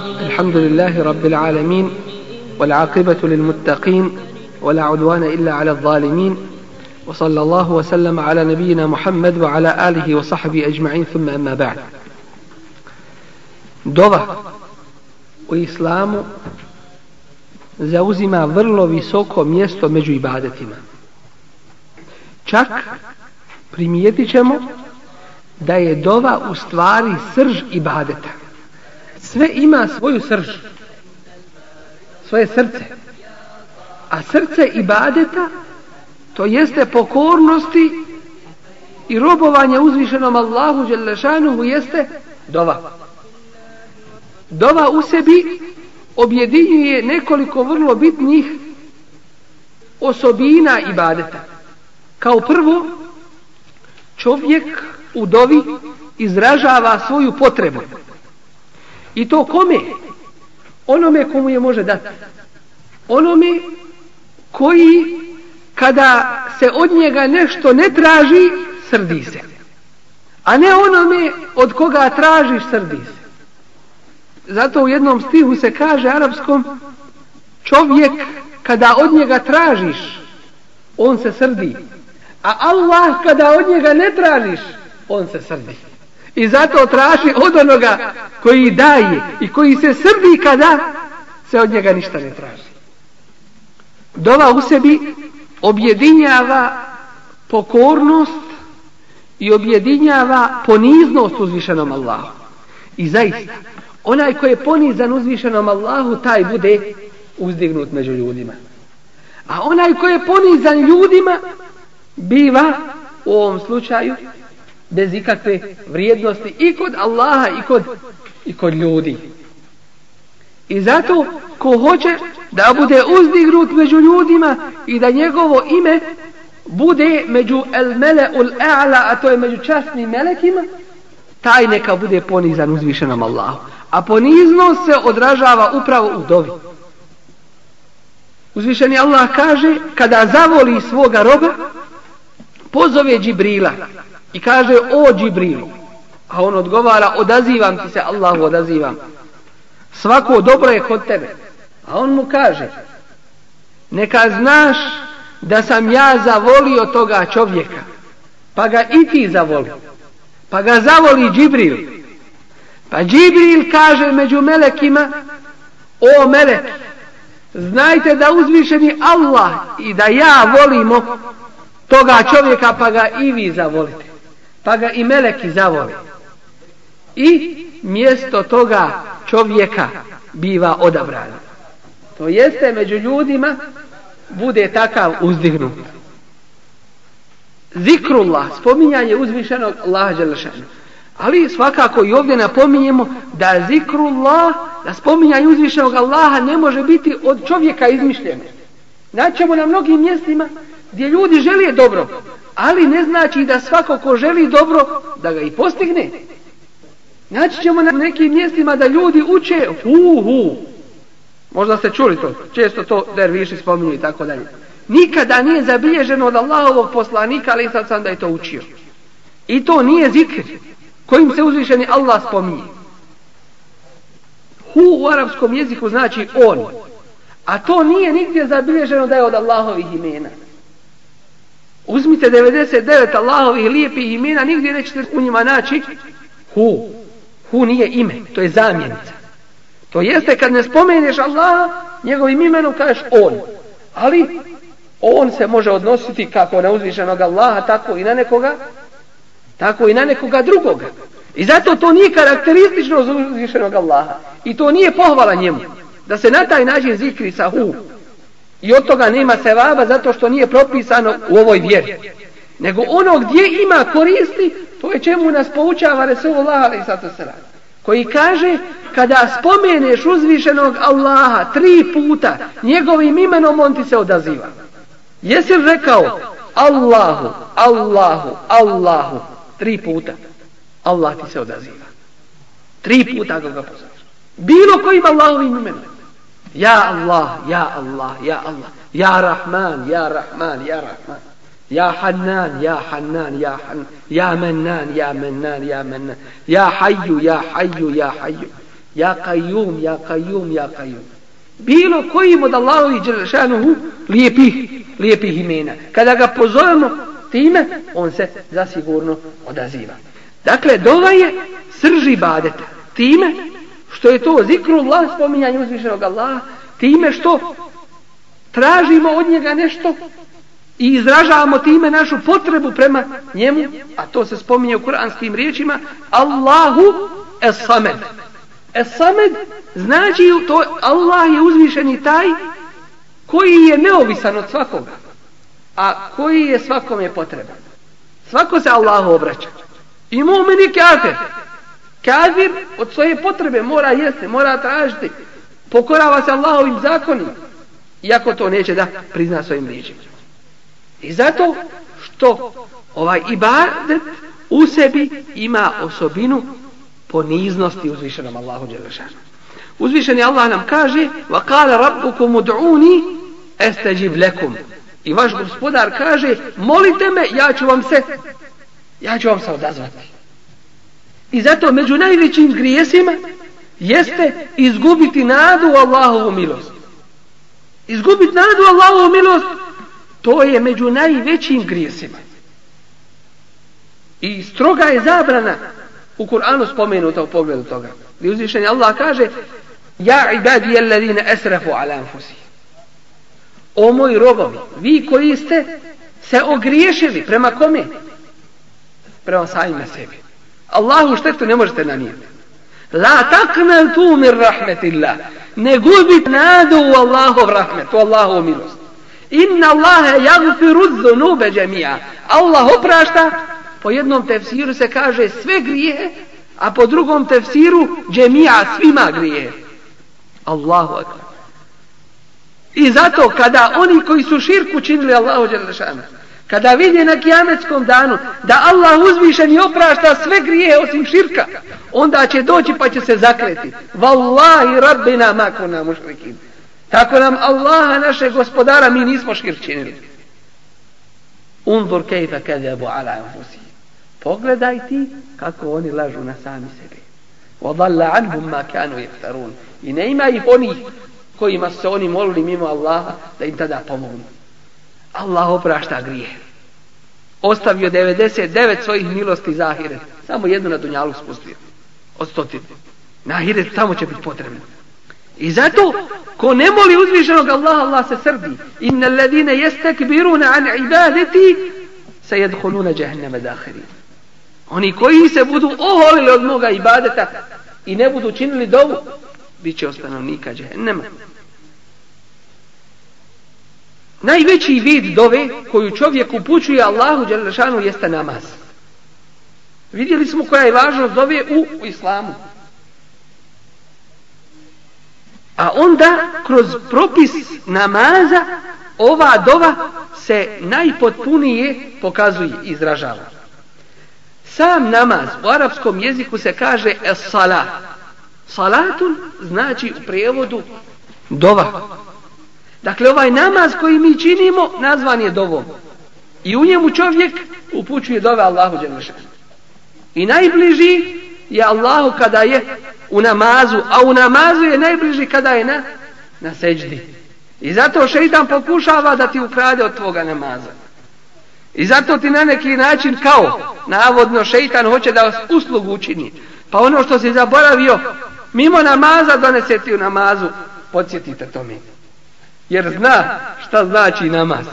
الحمد لله رب العالمين والعاقبة للمتقين ولا عدوان إلا على الظالمين وصلى الله وسلم على نبينا محمد وعلى آله وصحبه أجمعين ثم أما بعد dova u islamu zauzima vrlo visoko mjesto među ibadetima. Čak primijetit ćemo da je dova u stvari srž ibadeta. Sve ima svoju srž, svoje srce. A srce ibadeta to jeste pokornosti i robovanje uzvišenom Allahu Đelešanuhu jeste dova. Dova u sebi objedinjuje nekoliko vrlo bitnih osobina ibadeta. Kao prvo, čovjek u dovi izražava svoju potrebu. I to kome? Onome komu je može dati. Onome koji kada se od njega nešto ne traži, srdi se. A ne onome od koga tražiš, srdi se. Zato u jednom stihu se kaže arapskom čovjek kada od njega tražiš, on se srdi. A Allah kada od njega ne tražiš, on se srdi. I zato traži od onoga koji daje i koji se srdi kada se od njega ništa ne traži. Dova u sebi objedinjava pokornost i objedinjava poniznost uzvišenom Allahu. I zaista, onaj koji je ponizan uzvišenom Allahu, taj bude uzdignut među ljudima. A onaj koji je ponizan ljudima, biva u ovom slučaju bez ikakve vrijednosti i kod Allaha i kod, i kod ljudi. I zato ko hoće da bude uzdignut među ljudima i da njegovo ime bude među el mele ul a'la, a to je među častnim melekima, taj neka bude ponizan uzvišenom Allahu. A poniznost se odražava upravo u dovi. Uzvišeni Allah kaže, kada zavoli svoga roba, pozove Džibrila i kaže, o Džibrilu. A on odgovara, odazivam ti se, Allahu odazivam. Svako dobro je kod tebe. A on mu kaže, neka znaš da sam ja zavolio toga čovjeka, pa ga i ti zavoli. Pa ga zavoli Džibril. Pa Džibril kaže među melekima, o melek, znajte da uzvišeni Allah i da ja volimo toga čovjeka, pa ga i vi zavolite. Pa ga i meleki zavoli. I mjesto toga čovjeka biva odabrano. To jeste među ljudima bude takav uzdignut. Zikrullah, spominjanje uzvišenog Allaha Đelešanu. Ali svakako i ovdje napominjemo da zikrullah, da spominjanje uzvišenog Allaha ne može biti od čovjeka izmišljeno. Naćemo znači na mnogim mjestima gdje ljudi žele dobro, ali ne znači da svako ko želi dobro, da ga i postigne. Naći ćemo na nekim mjestima da ljudi uče hu hu. Možda ste čuli to, često to derviši spominju i tako dalje. Nikada nije zabilježeno od Allahovog poslanika, ali sad sam da je to učio. I to nije zikr kojim se uzvišeni Allah spominje. Hu u arapskom jeziku znači on. A to nije nigdje zabilježeno da je od Allahovih imena. Uzmite 99 Allahovih lijepih imena, nigdje nećete u njima naći hu. Hu nije ime, to je zamjenica. To jeste kad ne spomeneš Allaha, njegovim imenom kažeš on. Ali on se može odnositi kako na uzvišenog Allaha, tako i na nekoga, tako i na nekoga drugoga. I zato to nije karakteristično za uzvišenog Allaha. I to nije pohvala njemu. Da se na taj način zikri sa hu. I od toga nema sevaba zato što nije propisano u ovoj vjeri. Nego ono gdje ima koristi, to je čemu nas poučava Resulullah ali sato se radi. Koji kaže, kada spomeneš uzvišenog Allaha tri puta, njegovim imenom on ti se odaziva. Jesi rekao Allahu, Allahu, Allahu, tri puta, Allah ti se odaziva. Tri puta ga ga. Bilo kojim Allahovim imenom. Ja Allah, ja Allah, ja Allah, ja Rahman, ja Rahman, ja Rahman. يا حنان يا حنان يا حنان يا منان يا منان يا منان يا حي يا حي يا حي Ja kajum, ja kajum, ja kajum. Bilo kojim od Allahovi Đelešanuhu lijepih, lijepih imena. Kada ga pozovemo time, on se zasigurno odaziva. Dakle, dova je srži badeta. Time što je to zikrullah, spominjanje uzvišenog Allaha, time što tražimo od njega nešto i izražavamo time našu potrebu prema njemu, a to se spominje u kuranskim riječima, Allahu es samed. Es samed znači to Allah je uzvišeni taj koji je neovisan od svakoga, a koji je svakome potreban. Svako se Allahu obraća. I mu'min i kafir. Kafir od svoje potrebe mora jesti, mora tražiti. Pokorava se Allahovim zakonima. Iako to neće da prizna svojim riječima. I zato što ovaj ibadet u sebi ima osobinu poniznosti uzvišenom Allahu Đelešanu. Uzvišeni Allah nam kaže وَقَالَ رَبُّكُمُ دُعُونِ اَسْتَجِبْ لَكُمْ I vaš gospodar kaže molite me, ja ću vam se ja ću vam se odazvati. I zato među najvećim grijesima jeste izgubiti nadu u Allahovu milost. Izgubiti nadu u Allahovu milost to je među najvećim grijesima. I stroga je zabrana u Kur'anu spomenuta u pogledu toga. Gdje uzvišenje Allah kaže Ja ibadi jelladine esrafu ala anfusi. O moji robovi, vi koji ste se ogriješili prema kome? Prema samima sebi. Allahu štetu ne možete nanijeti. La taknal tu mir rahmetillah. Ne gubit nadu u Allahov rahmet, u Allahov milost. Inna Allahe jagfiru zunube džemija. Allah oprašta, po jednom tefsiru se kaže sve grije, a po drugom tefsiru džemija svima grije. Allahu akbar. I zato kada oni koji su širku činili Allahu Đelešanu, kada vidi na kijametskom danu da Allah uzvišen i oprašta sve grije osim širka, onda će doći pa će se zakleti. Wallahi rabbina makuna mušrikin. Tako nam Allaha naše gospodara mi nismo širk činili. Undur kejfa kadebu ala anfusi. Pogledaj ti kako oni lažu na sami sebi. Wadalla anhum ma kanu jeftarun. I ne ima ih onih kojima se oni molili mimo Allaha da im tada pomognu. Allah oprašta grije. Ostavio 99 svojih milosti za ahiret. Samo jednu na dunjalu spustio. Od stotine. Na ahiret samo će biti potrebno. I zato, ko ne moli uzvišenog Allaha, Allah se srdi. Inna alladine jestekbiruna an ibadeti, se jedhuluna jahannama dahiri. Oni koji se budu oholili od moga ibadeta i ne budu činili dovu, bit će ostanovnika jahannama. Najveći vid dove koju čovjek upućuje Allahu Đelešanu jeste namaz. Vidjeli smo koja je važnost dove u, u islamu. A onda kroz propis namaza ova dova se najpotpunije pokazuje i izražava. Sam namaz u arapskom jeziku se kaže es salat. Salatun znači u prijevodu dova. Dakle, ovaj namaz koji mi činimo nazvan je dovom. I u njemu čovjek upućuje dove Allahu Đelešanu. I najbliži je Allahu kada je u namazu, a u namazu je najbliži kada je na, na seđdi. I zato šeitan pokušava da ti ukrade od tvoga namaza. I zato ti na neki način kao, navodno šeitan hoće da uslugu učini. Pa ono što si zaboravio, mimo namaza donese ti u namazu, podsjetite to mi. Jer zna šta znači namaz.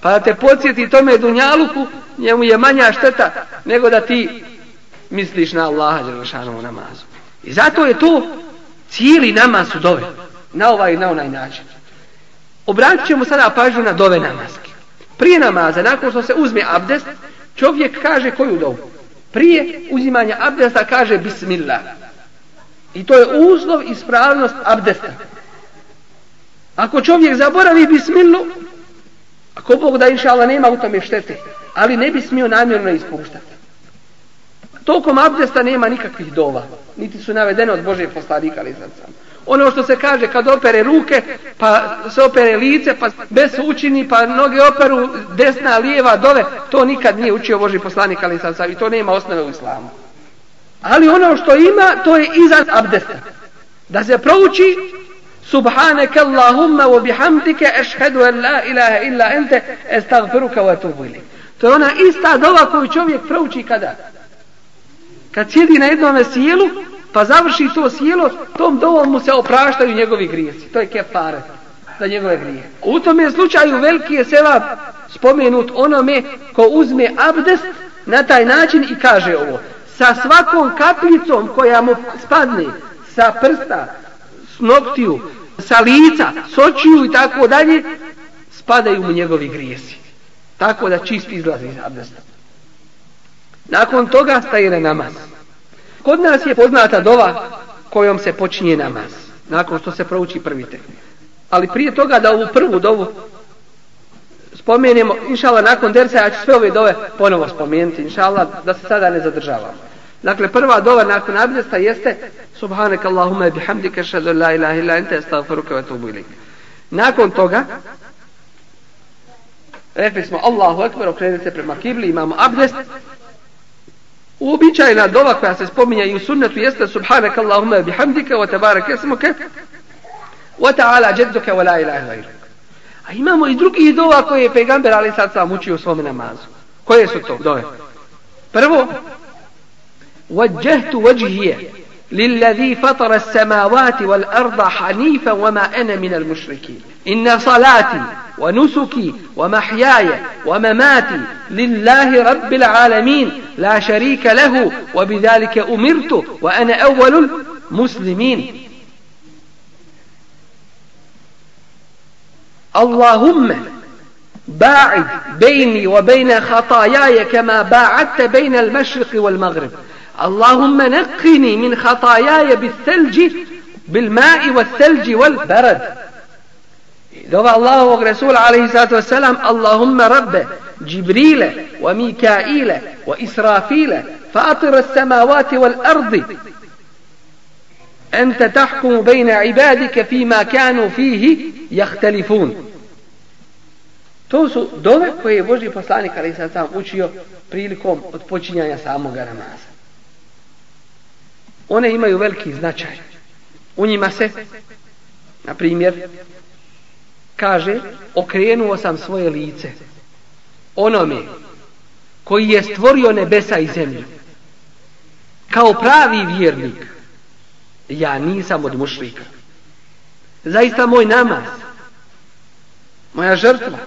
Pa da te podsjeti tome dunjaluku, njemu je manja šteta nego da ti misliš na Allaha Đelešanovu namazu. I zato je to cijeli namaz u dove. Na ovaj i na onaj način. Obratit ćemo sada pažnju na dove namaske. Prije namaza, nakon što se uzme abdest, čovjek kaže koju dovu? Prije uzimanja abdesta kaže Bismillah. I to je uslov ispravnost abdesta. Ako čovjek zaboravi bismilu, ako Bog da inša Allah nema u tome štete, ali ne bi smio namjerno ispuštati. Tokom abdesta nema nikakvih dova. Niti su navedene od Božeg poslanika ali sam. Ono što se kaže kad opere ruke, pa se opere lice, pa bez učini, pa noge operu desna, lijeva, dove, to nikad nije učio Boži poslanik ali sam i to nema osnove u islamu. Ali ono što ima, to je iza abdesta. da se prouči سبحانك Allahumma wa bihamdika ashhadu an la ilaha illa anta astaghfiruka wa atubu to je ona ista dova koju čovjek prouči kada? Kad sjedi na jednom sjelu pa završi to sjelo tom dovom mu se opraštaju njegovi grijesi. To je kefare za njegove grije u tome slučaju veliki je seva spomenut onome ko uzme abdest na taj način i kaže ovo. Sa svakom kapljicom koja mu spadne sa prsta, s noktiju, sa lica, s očiju i tako dalje, spadaju mu njegovi grijesi. Tako da čist izlazi iz abdesta. Nakon toga staje na namaz. Kod nas je poznata dova kojom se počinje namaz. Nakon što se prouči prvi tek. Ali prije toga da ovu prvu dovu spomenemo, inšala, nakon dersa, ja ću sve ove dove ponovo spomenuti, inšala, da se sada ne zadržavamo. Dakle, prva dova nakon abdesta jeste Subhanak Allahumma bihamdika šadu la ilaha illa ente astaghfiruka wa tubu ilik. Nakon toga rekli smo Allahu Ekber, okrenite prema kibli, imamo abdest. Uobičajna dova koja se spominja i u sunnetu jeste Subhanak Allahumma bihamdika wa tabarak esmuke wa ta'ala jadduka wa la ilaha illa. A imamo i drugi dova koje je pegamber ali sad sam učio u svome namazu. Koje su to dove? Prvo, وجهت وجهي للذي فطر السماوات والأرض حنيفا وما أنا من المشركين. إن صلاتي ونسكي ومحياي ومماتي لله رب العالمين لا شريك له وبذلك أمرت وأنا أول المسلمين. اللهم باعد بيني وبين خطاياي كما باعدت بين المشرق والمغرب. اللهم نقني من خطاياي بالثلج بالماء والثلج والبرد. دعا الله ورسول عليه الصلاة والسلام اللهم رب جبريل وميكائيل وإسرافيل فاطر السماوات والأرض. أنت تحكم بين عبادك فيما كانوا فيه يختلفون. To su dove koje je Boži poslanik ali sam sam učio prilikom odpočinjanja samoga namaza. One imaju veliki značaj. U njima se, na primjer, kaže, okrenuo sam svoje lice onome koji je stvorio nebesa i zemlju. Kao pravi vjernik, ja nisam od mušlika. Zaista moj namaz, moja žrtva,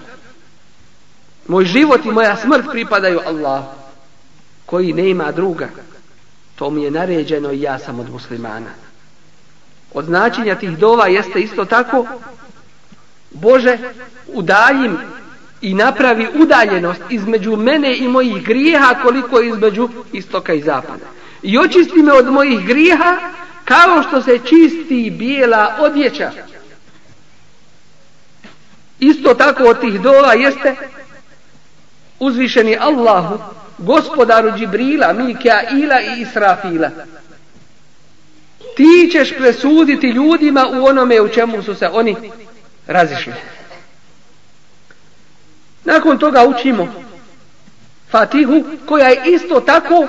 moj život i moja smrt pripadaju Allahu, koji ne ima druga. To mi je naređeno i ja sam od muslimana. Od značenja tih dova jeste isto tako Bože udaljim i napravi udaljenost između mene i mojih grijeha koliko između istoka i zapada. I očisti me od mojih grijeha kao što se čisti bijela odjeća. Isto tako od tih dova jeste uzvišeni Allahu gospodaru Džibrila, Mikaila i Israfila. Ti ćeš presuditi ljudima u onome u čemu su se oni razišli. Nakon toga učimo Fatihu koja je isto tako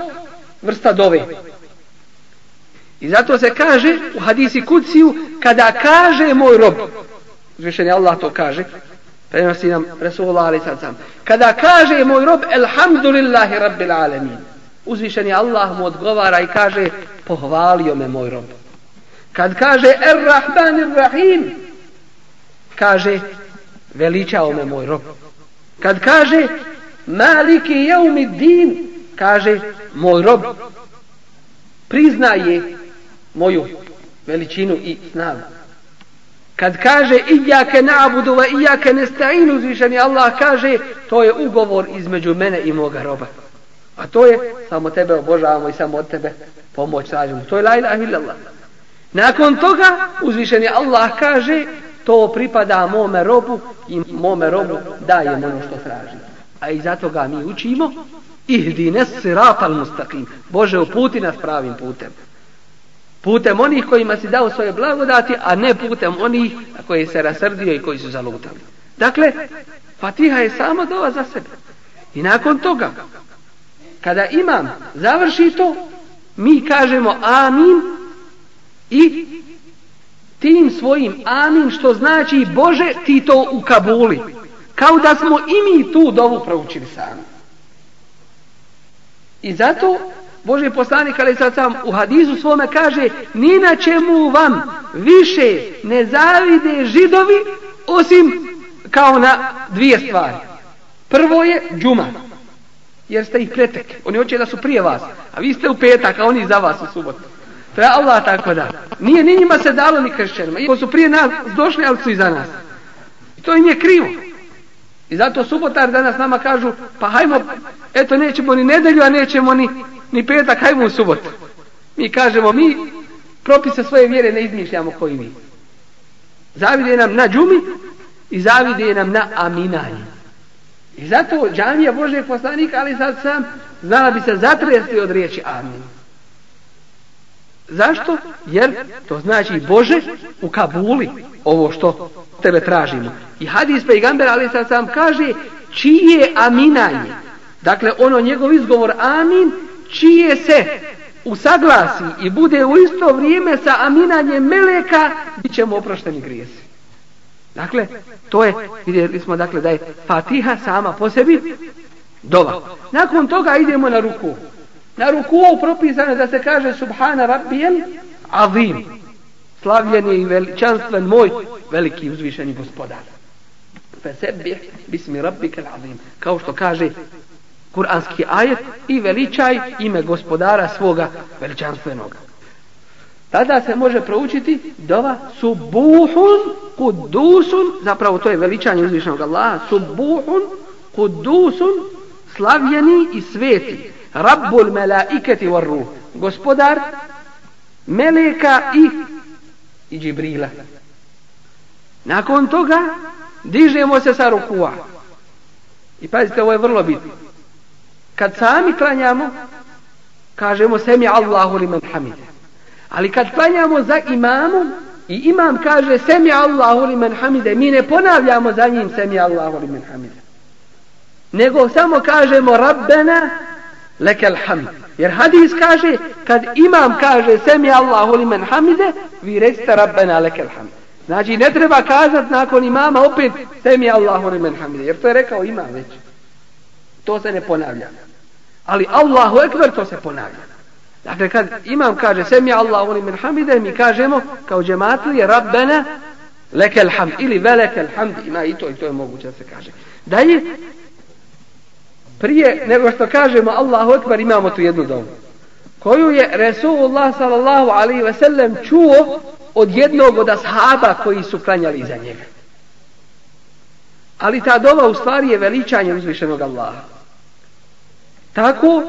vrsta dove. I zato se kaže u hadisi kuciju kada kaže moj rob, zvišen Allah to kaže, prenosi nam Resulullah ali sad sam. Kada kaže moj rob, Elhamdulillahi Rabbil Alamin, je Allah mu odgovara i kaže, pohvalio me moj rob. Kad kaže, Er Rahim, kaže, veličao me moj rob. Kad kaže, Maliki Jeumi Din, kaže, moj rob priznaje moju veličinu i snagu. Kad kaže ijake na'budu wa ijake nesta'inu uzvišeni Allah kaže to je ugovor između mene i moga roba. A to je samo tebe obožavamo i samo od tebe pomoć tražimo. To je la ilaha illallah. Nakon toga uzvišeni Allah kaže to pripada mome robu i mome robu daje ono što traži. A i zato ga mi učimo ihdine siratal mustaqim. Bože uputi nas pravim putem putem onih kojima si dao svoje blagodati, a ne putem onih koji se rasrdio i koji su zalutali. Dakle, Fatiha je samo dova za sebe. I nakon toga, kada imam završi to, mi kažemo amin i tim svojim amin što znači Bože ti to u Kabuli. Kao da smo i mi tu dovu proučili sami. I zato Boži poslanik ali sad sam u hadisu svome kaže ni na čemu vam više ne zavide židovi osim kao na dvije stvari. Prvo je džuma. Jer ste ih pretek. Oni hoće da su prije vas. A vi ste u petak, a oni za vas u subotu. To je Allah tako da. Nije ni njima se dalo ni kršćanima. Iako su prije nas došli, ali su i za nas. I to im je krivo. I zato subotar danas nama kažu, pa hajmo, eto nećemo ni nedelju, a nećemo ni, ni petak, hajmo u subotu. Mi kažemo, mi propise svoje vjere ne izmišljamo koji mi. Zavide nam na džumi i zavide nam na aminanje. I zato džamija Božeg poslanika, ali sad sam, znala bi se zatresti od riječi amin. Zašto? Jer to znači Bože u Kabuli ovo što tebe tražimo. I hadis pejgamber ali sad sam kaže čije aminanje. Dakle ono njegov izgovor amin čije se usaglasi i bude u isto vrijeme sa aminanjem meleka bit ćemo oprošteni grijesi. Dakle, to je, vidjeli smo dakle da je Fatiha sama po sebi dova. Nakon toga idemo na ruku. Na ruku propisano da se kaže Subhana Rabbijel Azim. Slavljen je i veličanstven moj veliki uzvišeni gospodar. Fesebih bismi Rabbike Azim. Kao što kaže kuranski ajet i veličaj ime gospodara svoga veličanstvenog. Tada se može proučiti dova subuhun kudusun, zapravo to je veličanje uzvišenog Allaha, subuhun kudusun slavljeni i sveti. Rabbul melaiketi var ruh. Gospodar meleka i i Džibrila. Nakon toga dižemo se sa rukua. I pazite, ovo je vrlo bitno. Kad sami klanjamo, kažemo semi Allahu liman hamide. Ali kad klanjamo za imamom, i imam kaže semi Allahu liman hamide, mi ne ponavljamo za njim semi Allahu liman hamide. Nego samo kažemo Rabbena lekel hamd. Jer hadis kaže, kad imam kaže semi Allahu liman hamide, vi recite Rabbena lekel hamd. Znači ne treba kazat nakon imama opet semi Allahu liman hamide. Jer to je rekao imam već. To se ne ponavlja. Ali Allahu ekber to se ponavlja. Dakle kad imam kaže semi Allahu limen hamide, mi kažemo kao džematlije Rabbena lekel hamd. Ili velekel hamd. Ima i to i to je moguće da se kaže. Dalje, prije nego što kažemo Allahu Ekber imamo tu jednu domu koju je Resulullah sallallahu alaihi ve sellem čuo od jednog od ashaba koji su klanjali za njega ali ta dova u stvari je veličanje uzvišenog Allaha tako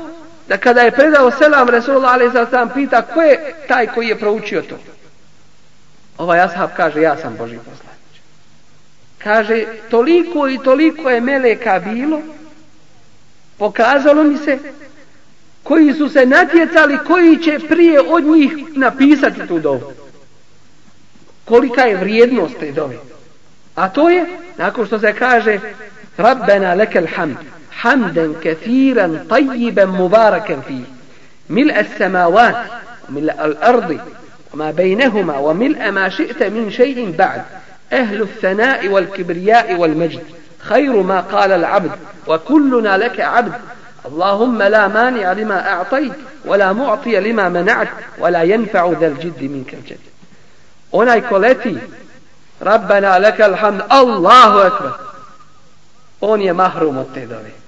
da kada je predao selam Resulullah alaihi pita ko je taj koji je proučio to? Ovaj ashab kaže ja sam Boži poslanić. kaže toliko i toliko je meleka bilo pokazalo mi se koji su se natjecali koji će prije od njih napisati tu dovu. Kolika je vrijednost te dove? A to je nakon što se kaže Rabbena lekel hamd. Tajiben mubarakan fi mil as samavat mil al ardi وما بينهما وملء ما شئت من شيء بعد. أهل الثناء والكبرياء والمجد خير ما قال العبد وكلنا لك عبد. اللهم لا مانع لما أعطيت ولا معطي لما منعت ولا ينفع ذا الجد منك الجد. Onaj ko leti Rabbana laka alhamd Allahu akbar. On dove.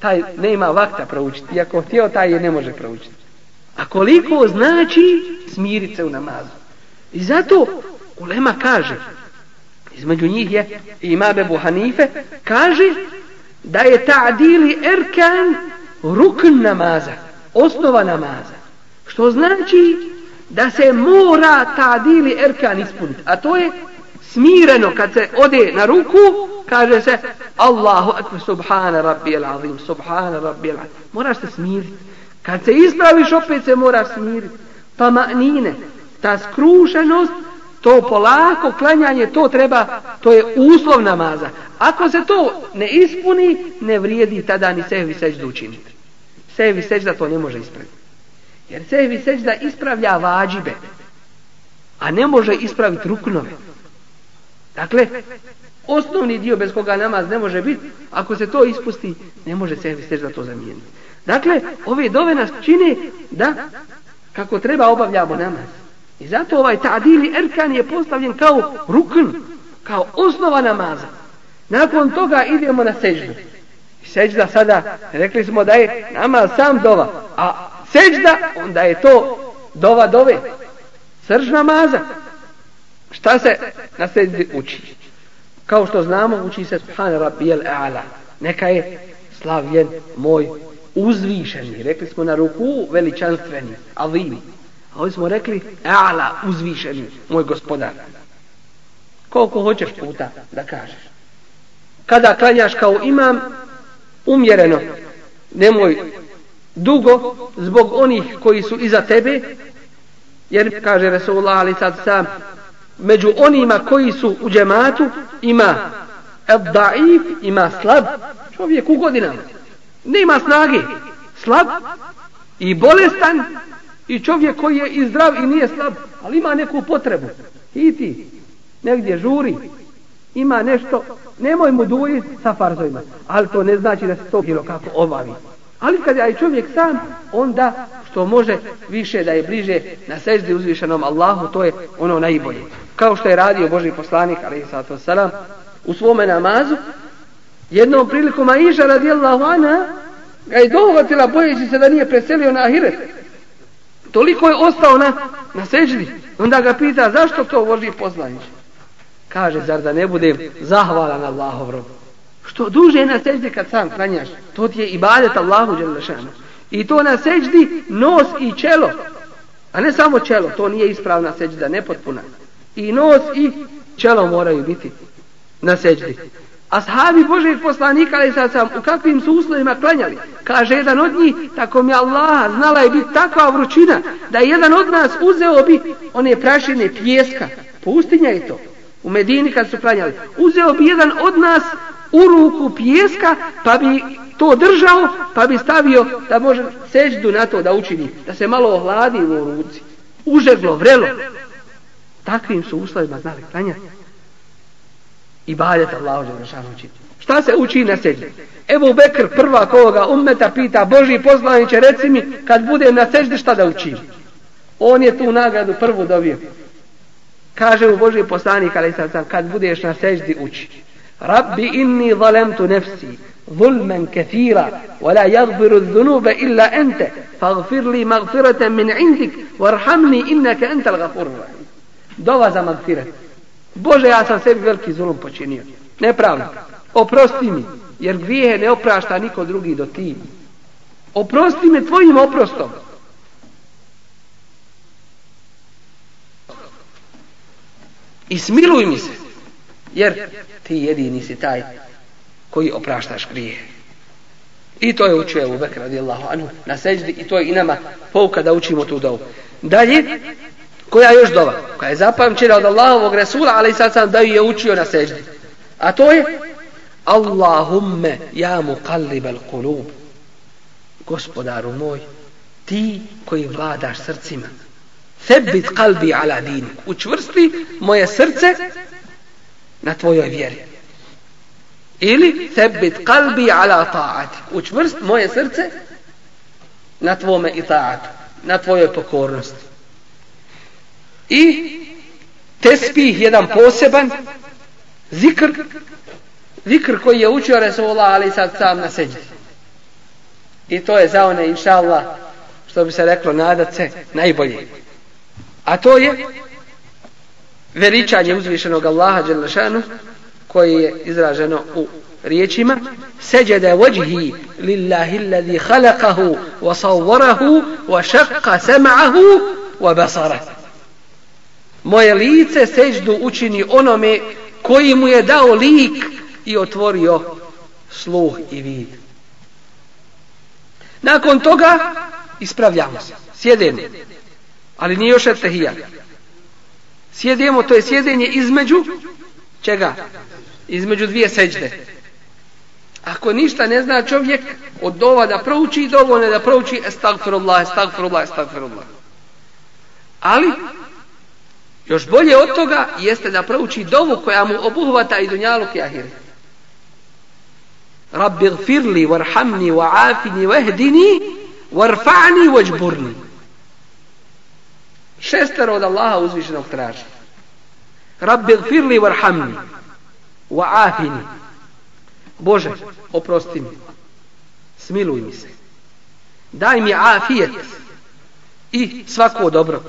Taj nema vakta proučiti iako htio taj je ne može proučiti a koliko znači smirit se u namazu i zato ulema kaže između njih je imam Ebu Hanife, kaže da je ta'dili erkan rukn namaza, osnova namaza. Što znači da se mora ta'dili erkan ispuniti. A to je smireno kad se ode na ruku, kaže se Allahu akbar subhana rabbi azim, subhana rabbi azim. Moraš se smiriti. Kad se ispraviš opet se moraš smiriti. Pa ma'nine, ta skrušenost to polako klanjanje to treba to je uslov namaza ako se to ne ispuni ne vrijedi tada ni sehvi sežda učiniti sehvi sežda to ne može ispraviti jer sehvi sežda ispravlja vađibe a ne može ispraviti ruknove. Dakle, osnovni dio bez koga namaz ne može biti, ako se to ispusti, ne može se sežda to zamijeniti. Dakle, ove dove nas čine da kako treba obavljamo namaz. I zato ovaj ta'dili erkan je postavljen kao rukn, kao osnova namaza. Nakon toga idemo na seždu. I sežda sada, rekli smo da je namaz sam dova, a sežda, onda je to dova dove. Srž namaza. Šta se na seždi uči? Kao što znamo, uči se Subhan Rabijel A'la. Neka je slavljen moj uzvišeni. Rekli smo na ruku veličanstveni, avim. A ovdje smo rekli A'la, uzvišeni, moj gospodar. Koliko hoćeš puta da kažeš. Kada klanjaš kao imam, umjereno, nemoj dugo, zbog onih koji su iza tebe, jer kaže Resulullah ali sad sam, među onima koji su u džematu ima daif, ima slab čovjek u godinama. Nema snage. Slab i bolestan i čovjek koji je i zdrav i nije slab, ali ima neku potrebu. Hiti, ti negdje žuri, ima nešto, nemoj mu duji sa farzovima. ali to ne znači da se to bilo kako obavi. Ali kada je čovjek sam, onda što može više da je bliže na seždi uzvišenom Allahu, to je ono najbolje. Kao što je radio Boži poslanik, ali sato salam, u svome namazu, jednom prilikom Aisha radijallahu anha ga je dohvatila bojeći se da nije preselio na Ahiret. Toliko je ostao na, na seždi. Onda ga pita, zašto to Boži poslanik. Kaže, zar da ne budem zahvalan Allahov robu? Što duže na seždi kad sam klanjaš, to ti je ibadet Allahu Đelešanu. I to na seždi nos i čelo. A ne samo čelo, to nije ispravna sežda, nepotpuna. I nos i čelo moraju biti na seždi. Ashabi Božeg poslanika, ali sad sam, u kakvim su uslovima klanjali? Kaže jedan od njih, tako mi Allah znala je biti takva vrućina, da je jedan od nas uzeo bi one prašine pjeska. Pustinja je to. U Medini kad su klanjali. Uzeo bi jedan od nas u ruku pjeska, pa bi to držao, pa bi stavio da može seđdu na to da učini, da se malo ohladi u ruci. Užeglo, vrelo. Takvim su uslovima znali klanjati. I badet Allah uđe učiti. Šta se uči na seđdu? Evo Bekr prva koga ummeta pita, Boži poslaniće, reci mi, kad bude na seđdi šta da učim? On je tu nagradu prvu dobio. Kaže u Boži poslanik, ali sad kad budeš na seđdi uči. Rabbi inni zalemtu nefsi, ظلما كثيرا ولا يغفر الذنوب إلا أنت فاغفر لي مغفرة من عندك وارحمني إنك أنت الغفور الرحيم dova za magfiret. Bože, ja sam sebi veliki zulum počinio. Nepravno. Oprosti mi, jer grijehe ne oprašta niko drugi do ti. Oprosti me tvojim oprostom. I smiluj mi se, jer ti jedini si taj koji opraštaš grije. I to je učio Ebu Bekr radijallahu anhu na seđdi i to je i nama pouka da učimo tu dovu. Dalje, koja je još dova? Koja je zapamćena od Allahovog Resula, ali sad sam da je učio na seđdi. A to je Allahumme ja mu kallibel kulub. Gospodaru moj, ti koji vladaš srcima, Thebit kalbi ala din. Učvrsti moje srce na tvojoj vjeri. Ili sebit kalbi ala ta'ati. Učvrst moje srce na tvome itaatu. Na tvojoj pokornosti. I tespih jedan poseban zikr zikr koji je učio Resulullah ali sad sam na seđi. I to je za one inša Allah što bi se reklo nadat se najbolje. A to je veličanje uzvišenog Allaha Đelešanu koji je izraženo u riječima seđede vođhi lillahi alladhi khalaqahu wa sawwarahu wa shaqqa sam'ahu wa basara moje lice seđdu učini onome koji mu je dao lik i otvorio sluh i vid. Nakon toga ispravljamo se sjedemo. Ali nije još etehijat sjedemo to je sjedenje između čega? između dvije seđde. Ako ništa ne zna čovjek od dova da prouči, dovoljno da prouči estagfirullah, estagfirullah, estagfirullah. Ali, Još bolje od toga jeste da prouči dovu koja mu obuhvata i dunjaluk i ahiret. Rabbi gfirli warhamni wa'afini wahdini warfa'ni wajburni. Šestero od Allaha uzvišenog traži. Rabbi gfirli warhamni wa'afini. Bože, oprosti mi. Smiluj mi se. Daj mi afijet i svako dobro.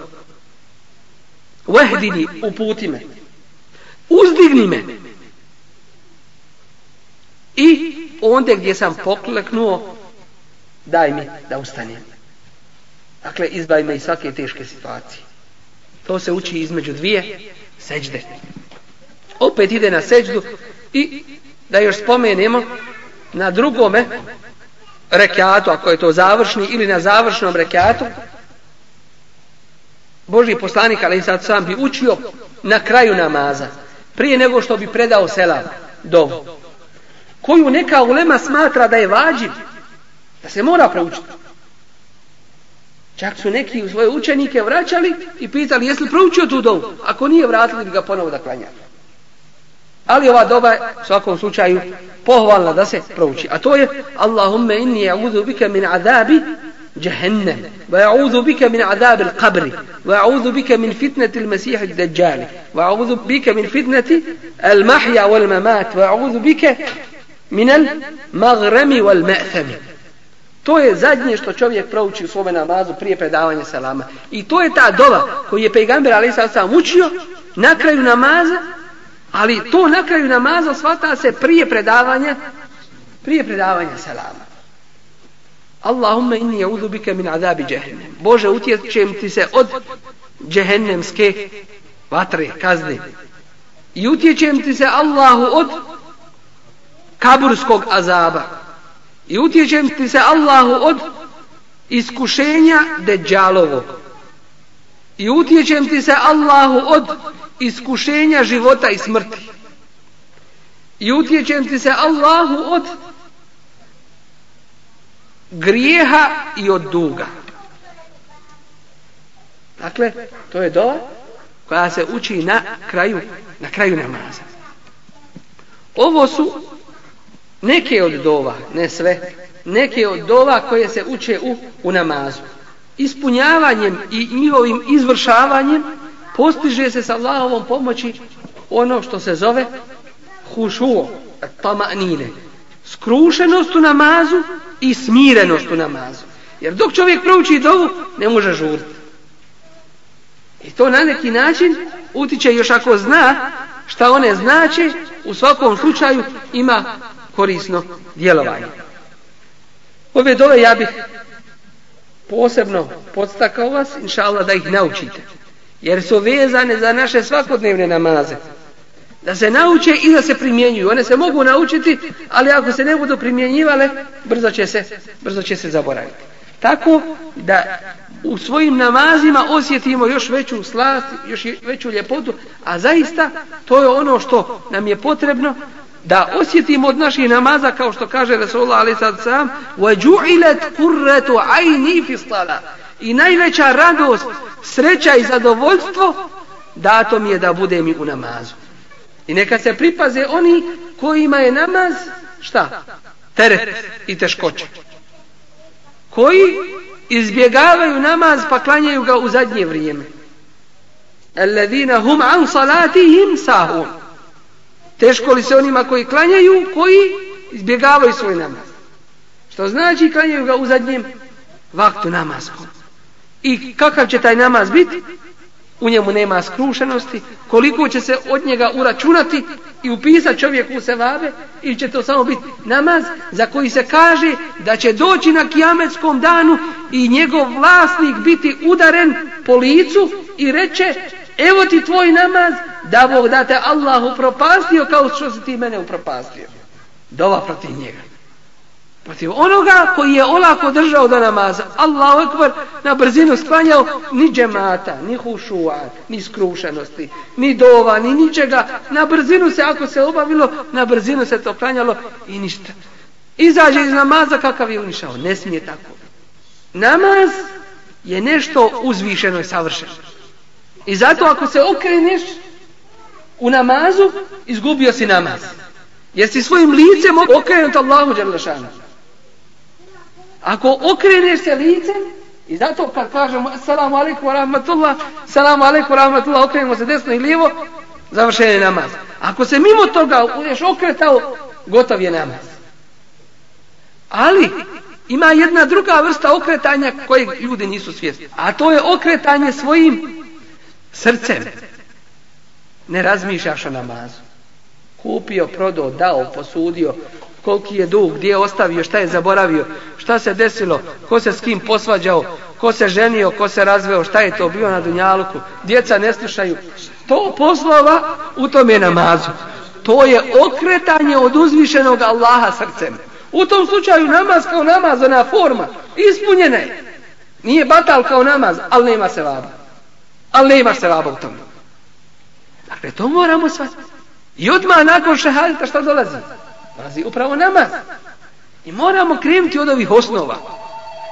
Vehdini, uputi me. Uzdigni me. I onda gdje sam pokleknuo, daj mi da ustanem. Dakle, izbavi me iz svake teške situacije. To se uči između dvije seđde. Opet ide na seđdu i da još spomenemo na drugome rekiatu, ako je to završni, ili na završnom rekiatu, Boži poslanik, ali sad sam bi učio na kraju namaza, prije nego što bi predao selam dovu koju neka ulema smatra da je vađiv, da se mora proučiti. Čak su neki u svoje učenike vraćali i pitali jesi li proučio tu dovu? Ako nije, vratili bi ga ponovo da klanja. Ali ova doba u svakom slučaju pohvalna da se prouči. A to je Allahumme inni a'udhu bika min azabi جهنم وأعوذ بك من عذاب القبر وأعوذ بك من فتنة المسيح الدجال وأعوذ بك من فتنة المحيا والممات وأعوذ بك minel magremi wal me'themi. To je zadnje što čovjek prouči u svome namazu prije predavanja salama. I to je ta dova koju je pejgamber Ali sam učio na kraju namaza, ali to na kraju namaza svata se prije predavanja prije predavanja salama. Allahumma inni ja'udhu bika min azabi jahannam. Bože, utječem ti se od džehennemske vatre, kazne. I utječem ti se Allahu od kaburskog azaba. I utječem ti se Allahu od iskušenja deđalovog. I utječem ti se Allahu od iskušenja života i smrti. I utječem ti se Allahu od grijeha i od duga. Dakle, to je dova koja se uči na kraju, na kraju namaza. Ovo su neke od dova, ne sve, neke od dova koje se uče u, u namazu. Ispunjavanjem i njihovim izvršavanjem postiže se sa Allahovom pomoći ono što se zove hušuo, tamanine. Skrušenost u namazu i smirenost u namazu. Jer dok čovjek prouči dovu, ne može žuriti. I to na neki način utiče još ako zna šta one znače, u svakom slučaju ima korisno djelovanje. Ove dove ja bih posebno podstakao vas, inša Allah, da ih naučite. Jer su vezane za naše svakodnevne namaze. Da se nauče i da se primjenjuju. One se mogu naučiti, ali ako se ne budu primjenjivale, brzo će se, brzo će se zaboraviti. Tako da u svojim namazima osjetimo još veću slast, još veću ljepotu, a zaista to je ono što nam je potrebno da osjetimo od naših namaza kao što kaže Rasulullah ali sad sam وَجُعِلَتْ قُرَّةُ عَيْنِي فِي صَلَا i najveća radost, sreća i zadovoljstvo dato mi je da bude mi u namazu i neka se pripaze oni kojima je namaz šta? teret i teškoće koji izbjegavaju namaz pa klanjaju ga u zadnje vrijeme الَّذِينَ هُمْ عَنْ صَلَاتِهِمْ سَاهُونَ Teško li se onima koji klanjaju, koji izbjegavaju svoj namaz. Što znači klanjaju ga u zadnjem vaktu namazkom. I kakav će taj namaz biti? U njemu nema skrušenosti. Koliko će se od njega uračunati i upisati čovjek u sevabe? Ili će to samo biti namaz za koji se kaže da će doći na kijametskom danu i njegov vlasnik biti udaren po licu i reće evo ti tvoj namaz da Bog da te Allah upropastio kao što si ti mene upropastio. Dova protiv njega. Protiv onoga koji je olako držao do namaza. Allahu ekber na brzinu sklanjao ni džemata, ni hušua, ni skrušenosti, ni dova, ni ničega. Na brzinu se, ako se obavilo, na brzinu se to klanjalo i ništa. Izađe iz namaza kakav je unišao. Ne smije tako. Namaz je nešto uzvišeno i savršeno. I zato ako se okreneš u namazu, izgubio si namaz. Jer si svojim licem okrenut Allahu Đerlešanu. Ako okreneš se licem, i zato kad kažemo Assalamu alaikum wa rahmatullah, Assalamu alaikum wa rahmatullah, okrenemo se desno i lijevo, završen je namaz. Ako se mimo toga budeš okretao, gotov je namaz. Ali, ima jedna druga vrsta okretanja koje ljudi nisu svjesni. A to je okretanje svojim srcem. Ne razmišljaš o namazu. Kupio, prodao, dao, posudio, koliki je dug, gdje je ostavio, šta je zaboravio, šta se desilo, ko se s kim posvađao, ko se ženio, ko se razveo, šta je to bio na Dunjaluku, djeca ne slušaju. To poslova u tome namazu. To je okretanje od uzvišenog Allaha srcem. U tom slučaju namaz kao namaz, ona forma, ispunjena je. Nije batal kao namaz, ali nema se vaba. Ali nema se vaba u tome. Dakle, to moramo shvatiti. I odmah nakon šehadita šta dolazi? Dolazi upravo namaz. I moramo krenuti od ovih osnova.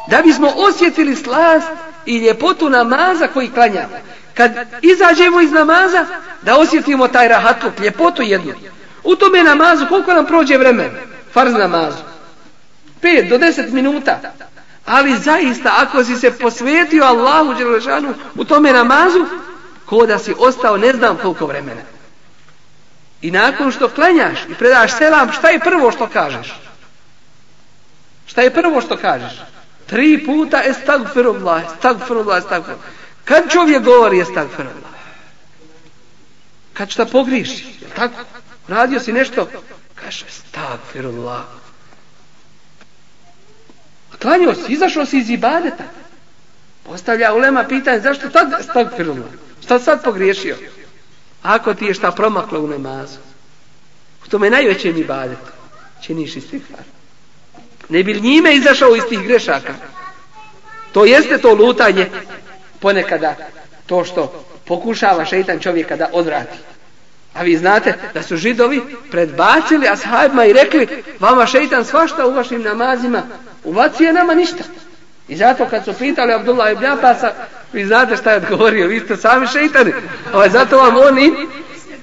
Da bismo osjetili slast i ljepotu namaza koji klanjamo. Kad izađemo iz namaza, da osjetimo taj rahatluk, ljepotu jednu. U tome namazu, koliko nam prođe vremena? Farz namazu. 5 do 10 minuta. Ali zaista, ako si se posvetio Allahu Đelešanu u tome namazu, ko da si ostao ne znam koliko vremena. I nakon što klanjaš i predaš selam, šta je prvo što kažeš? Šta je prvo što kažeš? Tri puta estagfirullah, estagfirullah, estagfirullah. Kad čovjek govori estagfirullah? Kad šta pogriši? Tako? Radio si nešto? Kaže estagfirullah. Klanio si, izašao si iz ibadeta. Postavlja ulema pitanje, zašto tad stagfirullah? Šta sad pogriješio? Ako ti je šta promaklo u namazu, u tome najvećem ibadetu, činiš istikvar. Ne bi njime izašao iz tih grešaka. To jeste to lutanje ponekada, to što pokušava šeitan čovjeka da odvrati. A vi znate da su židovi predbacili ashabima i rekli vama šeitan svašta u vašim namazima, uvacije nama ništa. I zato kad su pitali Abdullah ibn Abasa, vi znate šta je odgovorio, vi ste sami šeitani. Ovaj, zato vam oni,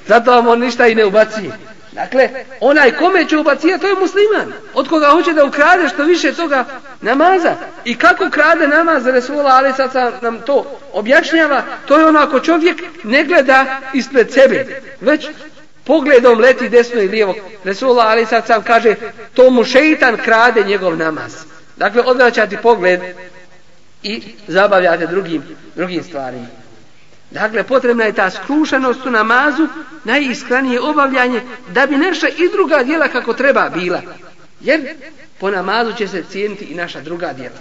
zato vam on ništa i ne ubacije. Dakle, onaj kome će ubacije, to je musliman. Od koga hoće da ukrade što više toga namaza. I kako krade namaz Resula, ali sad sam nam to objašnjava, to je onako čovjek ne gleda ispred sebe, već pogledom leti desno i lijevo. Resula, ali sad sam kaže, to mu šeitan krade njegov namaz. Dakle, odvraćati pogled i zabavljate drugim, drugim stvarima. Dakle, potrebna je ta skrušenost u namazu, najiskranije obavljanje, da bi naša i druga dijela kako treba bila. Jer po namazu će se cijeniti i naša druga dijela.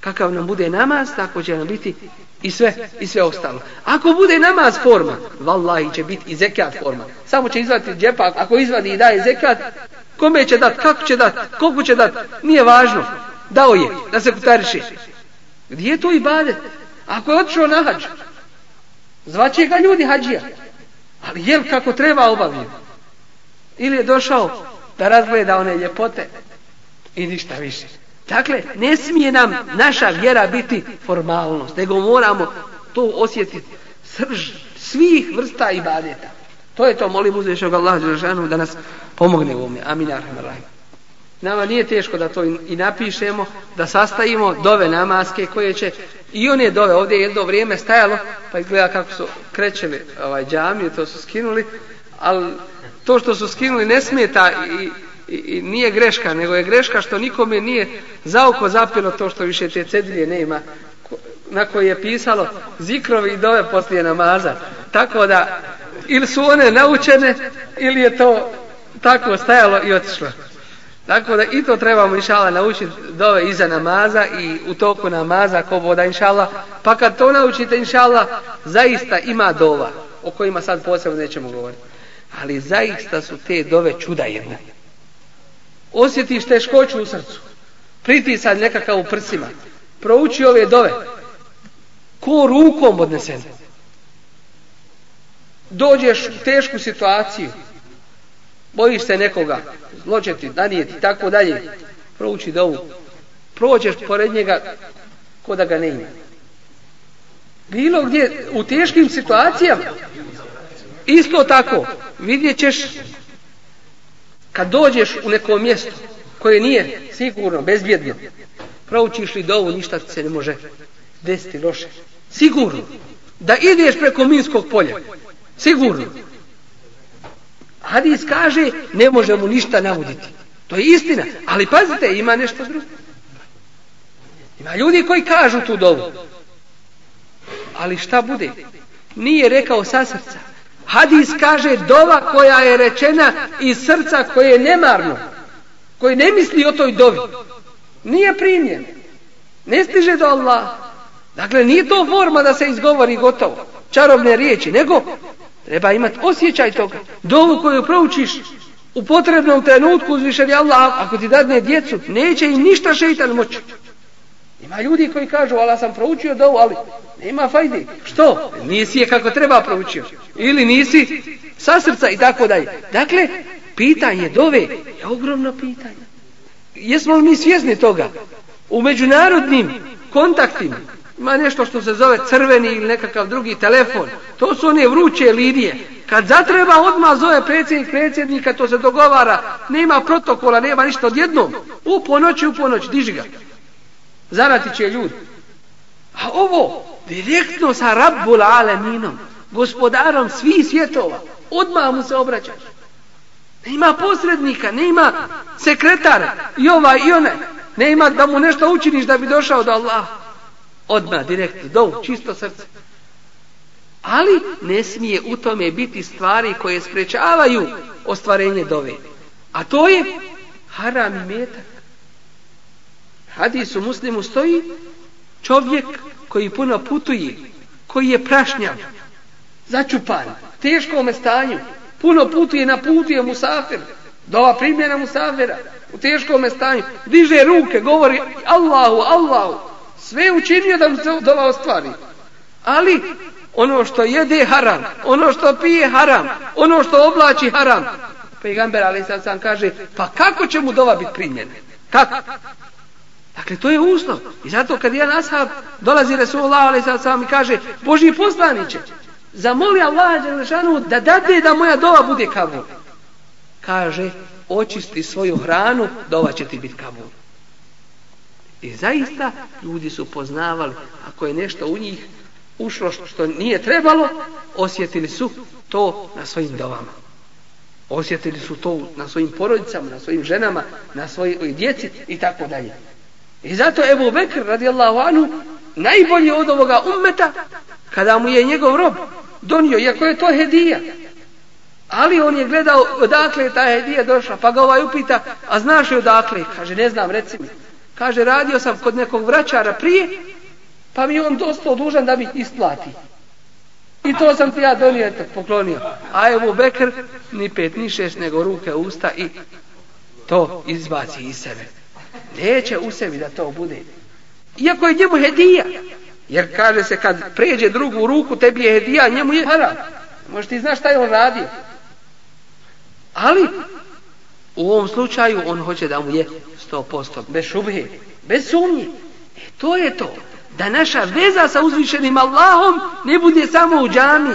Kakav nam bude namaz, tako će nam biti i sve, i sve ostalo. Ako bude namaz forma, vallahi će biti i zekat forma. Samo će izvaditi džepa, ako izvadi i daje zekat, kome će dat, kako će dat, koliko će dat, nije važno. Dao je, da se kutariši. Gdje je to ibadet? Ako je otišao na hađu, zvaće ga ljudi hađija. Ali jel kako treba obavljati? Ili je došao da razgleda one ljepote i ništa više. Dakle, ne smije nam naša vjera biti formalnost, nego moramo to osjetiti srž svih vrsta ibadeta. To je to, molim uzvišnog Allah da nas pomogne u ovome. Amin. Arhamar Nama nije teško da to i napišemo, da sastavimo dove namaske koje će i one dove, ovdje je jedno vrijeme stajalo, pa gleda kako su krećeli ovaj džamije, to su skinuli, ali to što su skinuli ne smeta i, i, i nije greška, nego je greška što nikome nije za oko zapilo to što više te cedilje nema, na koje je pisalo zikrovi i dove poslije namaza. Tako da, ili su one naučene, ili je to tako stajalo i otišlo. Tako da i to trebamo inšala naučiti dove iza namaza i u toku namaza ko voda inšala. Pa kad to naučite inšala, zaista ima dova o kojima sad posebno nećemo govoriti. Ali zaista su te dove čuda jedne. Osjetiš teškoću u srcu. Pritisak nekakav u prsima. Prouči ove dove. Ko rukom odnesen. Dođeš u tešku situaciju bojiš se nekoga, zloće ti, danijeti, tako dalje, prouči dovu. Prođeš pored njega ko da ga ne ima. bilo gdje u teškim situacijama. Isto tako vidjet ćeš kad dođeš u neko mjesto koje nije sigurno, bezbjedno proučiš li dovu ništa se ne može desiti loše. Sigurno. Da ideš preko minskog polja. Sigurno. Hadis kaže ne može mu ništa nauditi. to je istina, ali pazite ima nešto drugo. Ima ljudi koji kažu tu dovu. Ali šta bude? Nije rekao sa srca. Hadis kaže dova koja je rečena iz srca koje je nemarno koji ne misli o toj dovi. Nije primljen. ne stiže do Allah dakle nije to forma da se izgovori gotovo čarobne riječi nego treba imati osjećaj toga dovu koju proučiš u potrebnom trenutku uzvišeni Allah ako ti dadne djecu neće im ništa šeitan moći Ima ljudi koji kažu, ala sam proučio dovu, ali nema fajde. Što? Nisi je kako treba proučio. Ili nisi sa srca i tako dalje. Dakle, pitanje dove je ogromno pitanje. Jesmo li mi svjesni toga? U međunarodnim kontaktima ima nešto što se zove crveni ili nekakav drugi telefon. To su one vruće linije. Kad zatreba odmah zove predsjednik predsjednika, to se dogovara. Nema protokola, nema ništa odjednom. U ponoći, u ponoć, diži ga zarati će ljudi. A ovo, direktno sa Rabbul Aleminom, gospodarom svih svjetova, odmah mu se obraćaš. Ne ima posrednika, ne ima sekretara, i ovaj i onaj. Ne ima da mu nešto učiniš da bi došao do Allaha. Odmah, direktno, do čisto srce. Ali ne smije u tome biti stvari koje sprečavaju ostvarenje dove. A to je haram i metak hadis u muslimu stoji čovjek koji puno putuje koji je prašnjav začupan teškom stanju puno putuje na putu je musafir dova primjena musafira u teškom stanju diže ruke govori Allahu Allahu sve učinio da mu se dova ostvari ali ono što jede haram ono što pije haram ono što oblači haram Pejgamber ali sad sam kaže pa kako će mu dova biti primjena kako Dakle, to je uslov. I zato kad jedan ashab dolazi Resulullah, ali sad sam i kaže, Boži poslaniće, zamoli Allah Đelešanu da dade da moja dova bude kabul. Kaže, očisti svoju hranu, dova će ti biti kabul. I zaista ljudi su poznavali, ako je nešto u njih ušlo što nije trebalo, osjetili su to na svojim dovama. Osjetili su to na svojim porodicama, na svojim ženama, na svojoj djeci i tako dalje. I zato Ebu Bekr radijallahu anhu najbolji od ovoga ummeta kada mu je njegov rob donio, iako je to hedija. Ali on je gledao odakle je ta hedija došla, pa ga ovaj upita, a znaš li odakle? Kaže, ne znam, reci mi. Kaže, radio sam kod nekog vraćara prije, pa mi on dosta dužan da mi isplati. I to sam ti ja donio, eto, poklonio. A evo Bekr, ni pet, ni šest, nego ruke, usta i to izbaci iz sebe neće u sebi da to bude. Iako je njemu hedija. Jer kaže se kad pređe drugu ruku tebi je hedija, njemu je haram. Možeš ti znaš šta je on radio. Ali u ovom slučaju on hoće da mu je 100% bez šubhe, bez sumnje. E to je to. Da naša veza sa uzvišenim Allahom ne bude samo u džami,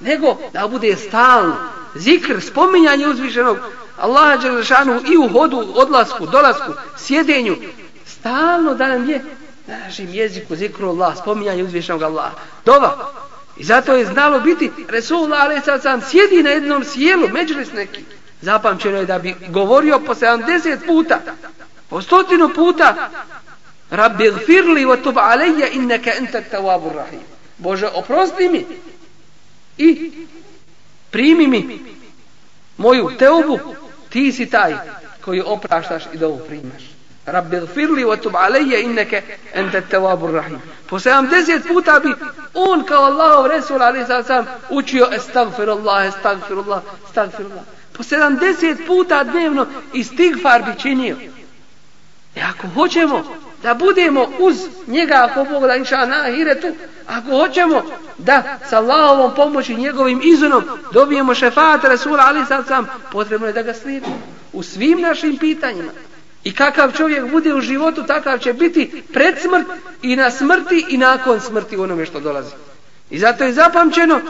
nego da bude stalno. Zikr, spominjanje uzvišenog Allaha Đelešanu i u hodu, odlasku, dolasku, sjedenju, stalno da nam je na našem jeziku zikru Allah, spominjanje uzvišenog Allaha. Dova. I zato je znalo biti Resulullah ali sad sam sjedi na jednom sjelu, međulis neki. Zapamćeno je da bi govorio po 70 puta, po stotinu puta Rabbi gfirli wa tub alejja innaka enta tawabur rahim. Bože, oprosti mi i primi mi moju teubu ti si taj koji opraštaš i dovu primaš. Rabbi gfirli wa tub alejja inneke ente tawabur rahim. Po 70 puta bi on kao Allahov Resul ali sad sam učio estagfirullah, estagfirullah, estagfirullah. Po 70 puta dnevno istigfar bi činio. E ako hoćemo da budemo uz njega ako Bog da inša na ahiretu, ako hoćemo da sa Allahovom pomoći njegovim izunom dobijemo šefat Rasula ali sad sam potrebno je da ga slijedimo u svim našim pitanjima I kakav čovjek bude u životu, takav će biti pred smrt i na smrti i nakon smrti u onome što dolazi. I zato je zapamćeno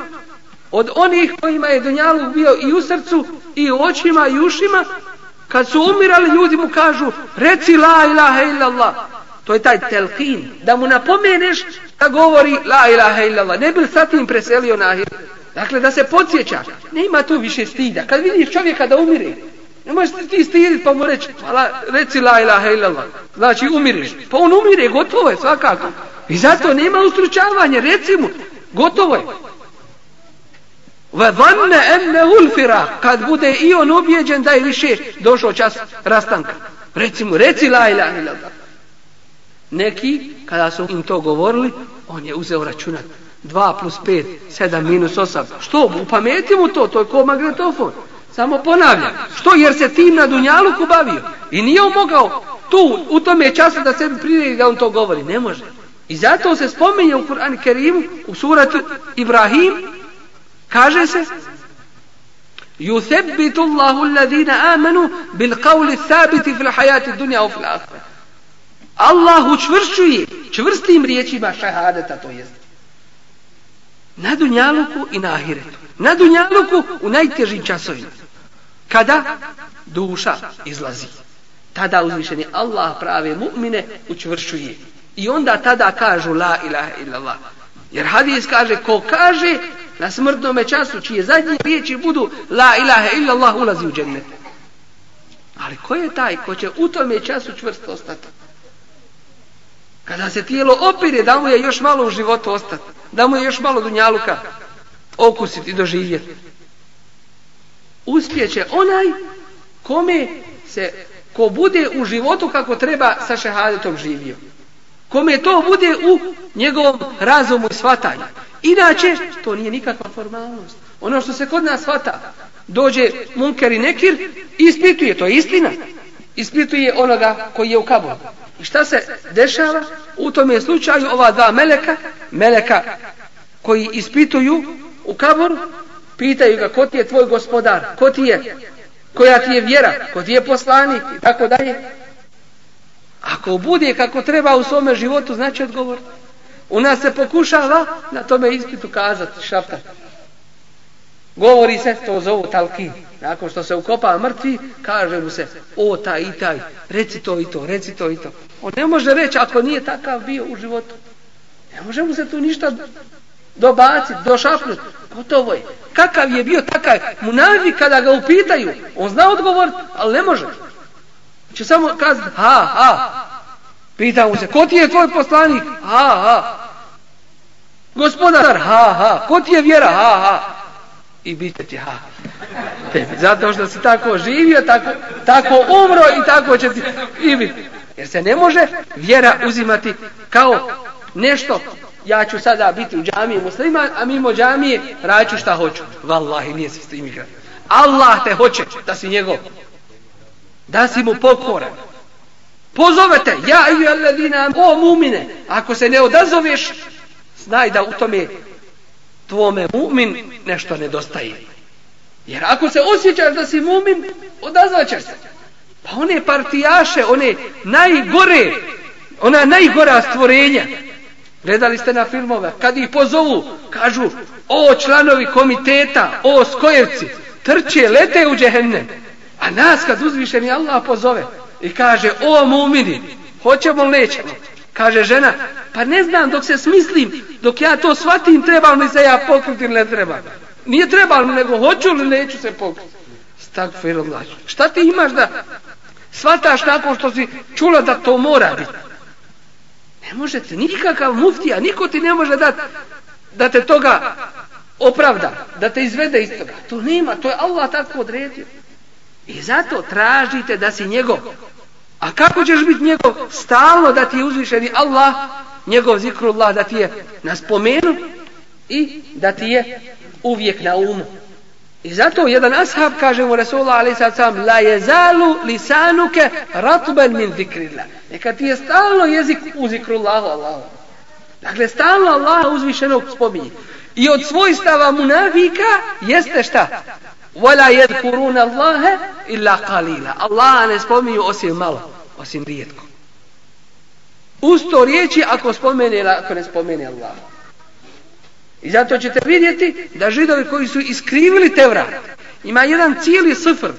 od onih kojima je Dunjalu bio i u srcu i u očima i ušima, kad su umirali ljudi mu kažu reci la ilaha illallah. To je taj telkin, da mu napomeneš da govori la ilaha illallah. Ne bi li sad tim preselio na ahir? Dakle, da se podsjeća. Ne ima tu više stida. Kad vidiš čovjeka da umire, ne možeš ti stidit pa mu reći, la, reci la ilaha illallah. Znači, umiriš. Pa on umire, gotovo je svakako. I zato nema ustručavanja, reci mu, gotovo je. وَظَنَّ أَنَّهُ ulfira, kad bude i on ubijeđen da je više došao čas rastanka. Reci mu, reci la ilaha illallah. Neki, kada su im to govorili, on je uzeo računat. 2 plus 5, 7 minus 8. Što? Upameti mu to, to je ko magnetofon. Samo ponavljam. Što? Jer se tim na Dunjaluku bavio. I nije on mogao tu, u tome času da se priredi da on to govori. Ne može. I zato se spominje u Kur'an Kerimu, u suratu Ibrahim, kaže se يثبت الله الذين آمنوا بالقول الثابت في الحياة الدنيا وفي الآخرة Allah učvršćuje čvrstim riječima šahadeta to jest na dunjaluku i na ahiretu na dunjaluku u najtežim časovima kada duša izlazi tada uzvišeni Allah prave mu'mine učvršćuje i onda tada kažu la ilaha illallah jer hadis kaže ko kaže na smrtnom času čije zadnje riječi budu la ilaha illallah ulazi u džennet. Ali ko je taj ko će u tome času čvrsto ostati kada se tijelo opire da mu je još malo u životu ostati da mu je još malo dunjaluka okusiti i doživjeti uspjeće onaj kome se ko bude u životu kako treba sa šehadetom živio kome to bude u njegovom razumu i shvatanju. Inače to nije nikakva formalnost. Ono što se kod nas shvata dođe munker i nekir ispituje, to je istina. Ispituje onoga koji je u kabulu i šta se dešava? U tom slučaju ova dva meleka meleka koji ispituju u kaburu pitaju ga ko ti je tvoj gospodar? Ko ti je? Koja ti je vjera? Ko ti je poslanik? I tako dalje ako bude kako treba u svome životu znači odgovor u nas se pokušava na tome ispitu kazati šapta govori se to zovu talki nakon što se ukopa mrtvi kaže mu se o taj i taj reci to i to reci to i to on ne može reći ako nije takav bio u životu ne može mu se tu ništa dobaciti, došapnuti. Gotovo je. Kakav je bio takav Munavi kada ga upitaju? On zna odgovor, ali ne može. Će samo kazati, ha, ha. Pita mu se, ko ti je tvoj poslanik? Ha, ha. Gospodar, ha, ha. Ko ti je vjera? Ha, ha. I bite će ti, ha. Zato što si tako živio, tako, tako umro i tako će ti i biti. Jer se ne može vjera uzimati kao nešto ja ću sada biti u džamiji musliman, a mimo džamije raću šta hoću. Wallahi, nije se s tim igra. Allah te hoće da si njegov. Da si mu pokoran. Pozovete, ja i alladina, o mumine, ako se ne odazoveš, znaj da u tome tvome mumin nešto nedostaje. Jer ako se osjećaš da si mumin, odazvaćaš se. Pa one partijaše, one najgore, ona najgora stvorenja, Gledali ste na filmove, kad ih pozovu, kažu, o članovi komiteta, o skojevci, trče, lete u džehennem. A nas kad uzvišeni Allah pozove i kaže, o mumini, hoćemo li nećemo? Kaže žena, pa ne znam dok se smislim, dok ja to shvatim, treba li se ja pokriti ili ne treba. Nije treba li, nego hoću li neću se pokriti. Stakfirullah. Šta ti imaš da shvataš nakon što si čula da to mora biti? Ne možete, nikakav muftija, niko ti ne može dati da te toga opravda, da te izvede iz toga. To nema, to je Allah tako odredio. I zato tražite da si njegov. A kako ćeš biti njegov? Stalno da ti je uzvišeni Allah, njegov zikrullah, da ti je na spomenu i da ti je uvijek na umu. I zato jedan ashab kaže mu Rasulullah alaihi sallam la jezalu lisanuke ratban min zikrillah. Neka ti je stalno jezik u zikrullahu Allahu. Dakle, stalno Allah uzvišenog spominje. I od svojstava munafika jeste šta? Wala yadhkuruna Allaha illa qalila. الله ne spominju osim malo. osim rijetko. Usto riječi ako spomene, ako ne spomene Allah. I zato ćete vidjeti da židovi koji su iskrivili Tevrat, ima jedan cijeli sfr,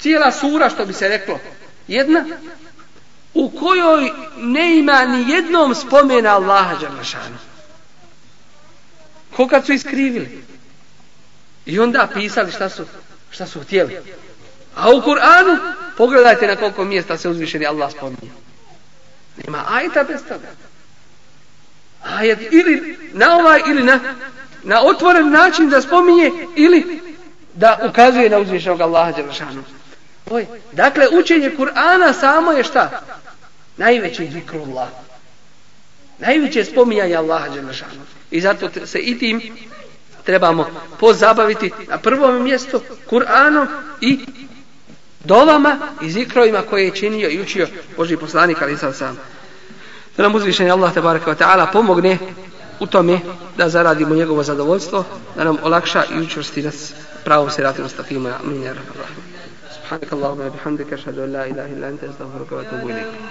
cijela sura što bi se reklo, jedna u kojoj ne ima ni jednom spomena Allaha Đalešanu. Ko kad su iskrivili? I onda pisali šta su, šta su htjeli. A u Kur'anu, pogledajte na koliko mjesta se uzvišeni Allah spominje. Nema ajta bez toga. Ajet ili na ovaj ili na, na otvoren način da spominje ili da ukazuje na uzvišenog Allaha Đelešanu. Oj, dakle, učenje Kur'ana samo je šta? Najveći zikrullah. Najveće spominjanje Allaha Đelešanu. I zato se i tim trebamo pozabaviti na prvom mjestu Kur'anom i dovama i zikrovima koje je činio i učio Boži poslanik ali sam sam. Da nam uzvišenje Allah tabaraka wa ta'ala pomogne u tome da zaradimo njegovo zadovoljstvo, da nam olakša i učvrsti nas pravom siratu mustaqima. Amin. Subhanak Allahumma bihamdika ashhadu an la ilaha illa anta astaghfiruka wa atubu ilayk.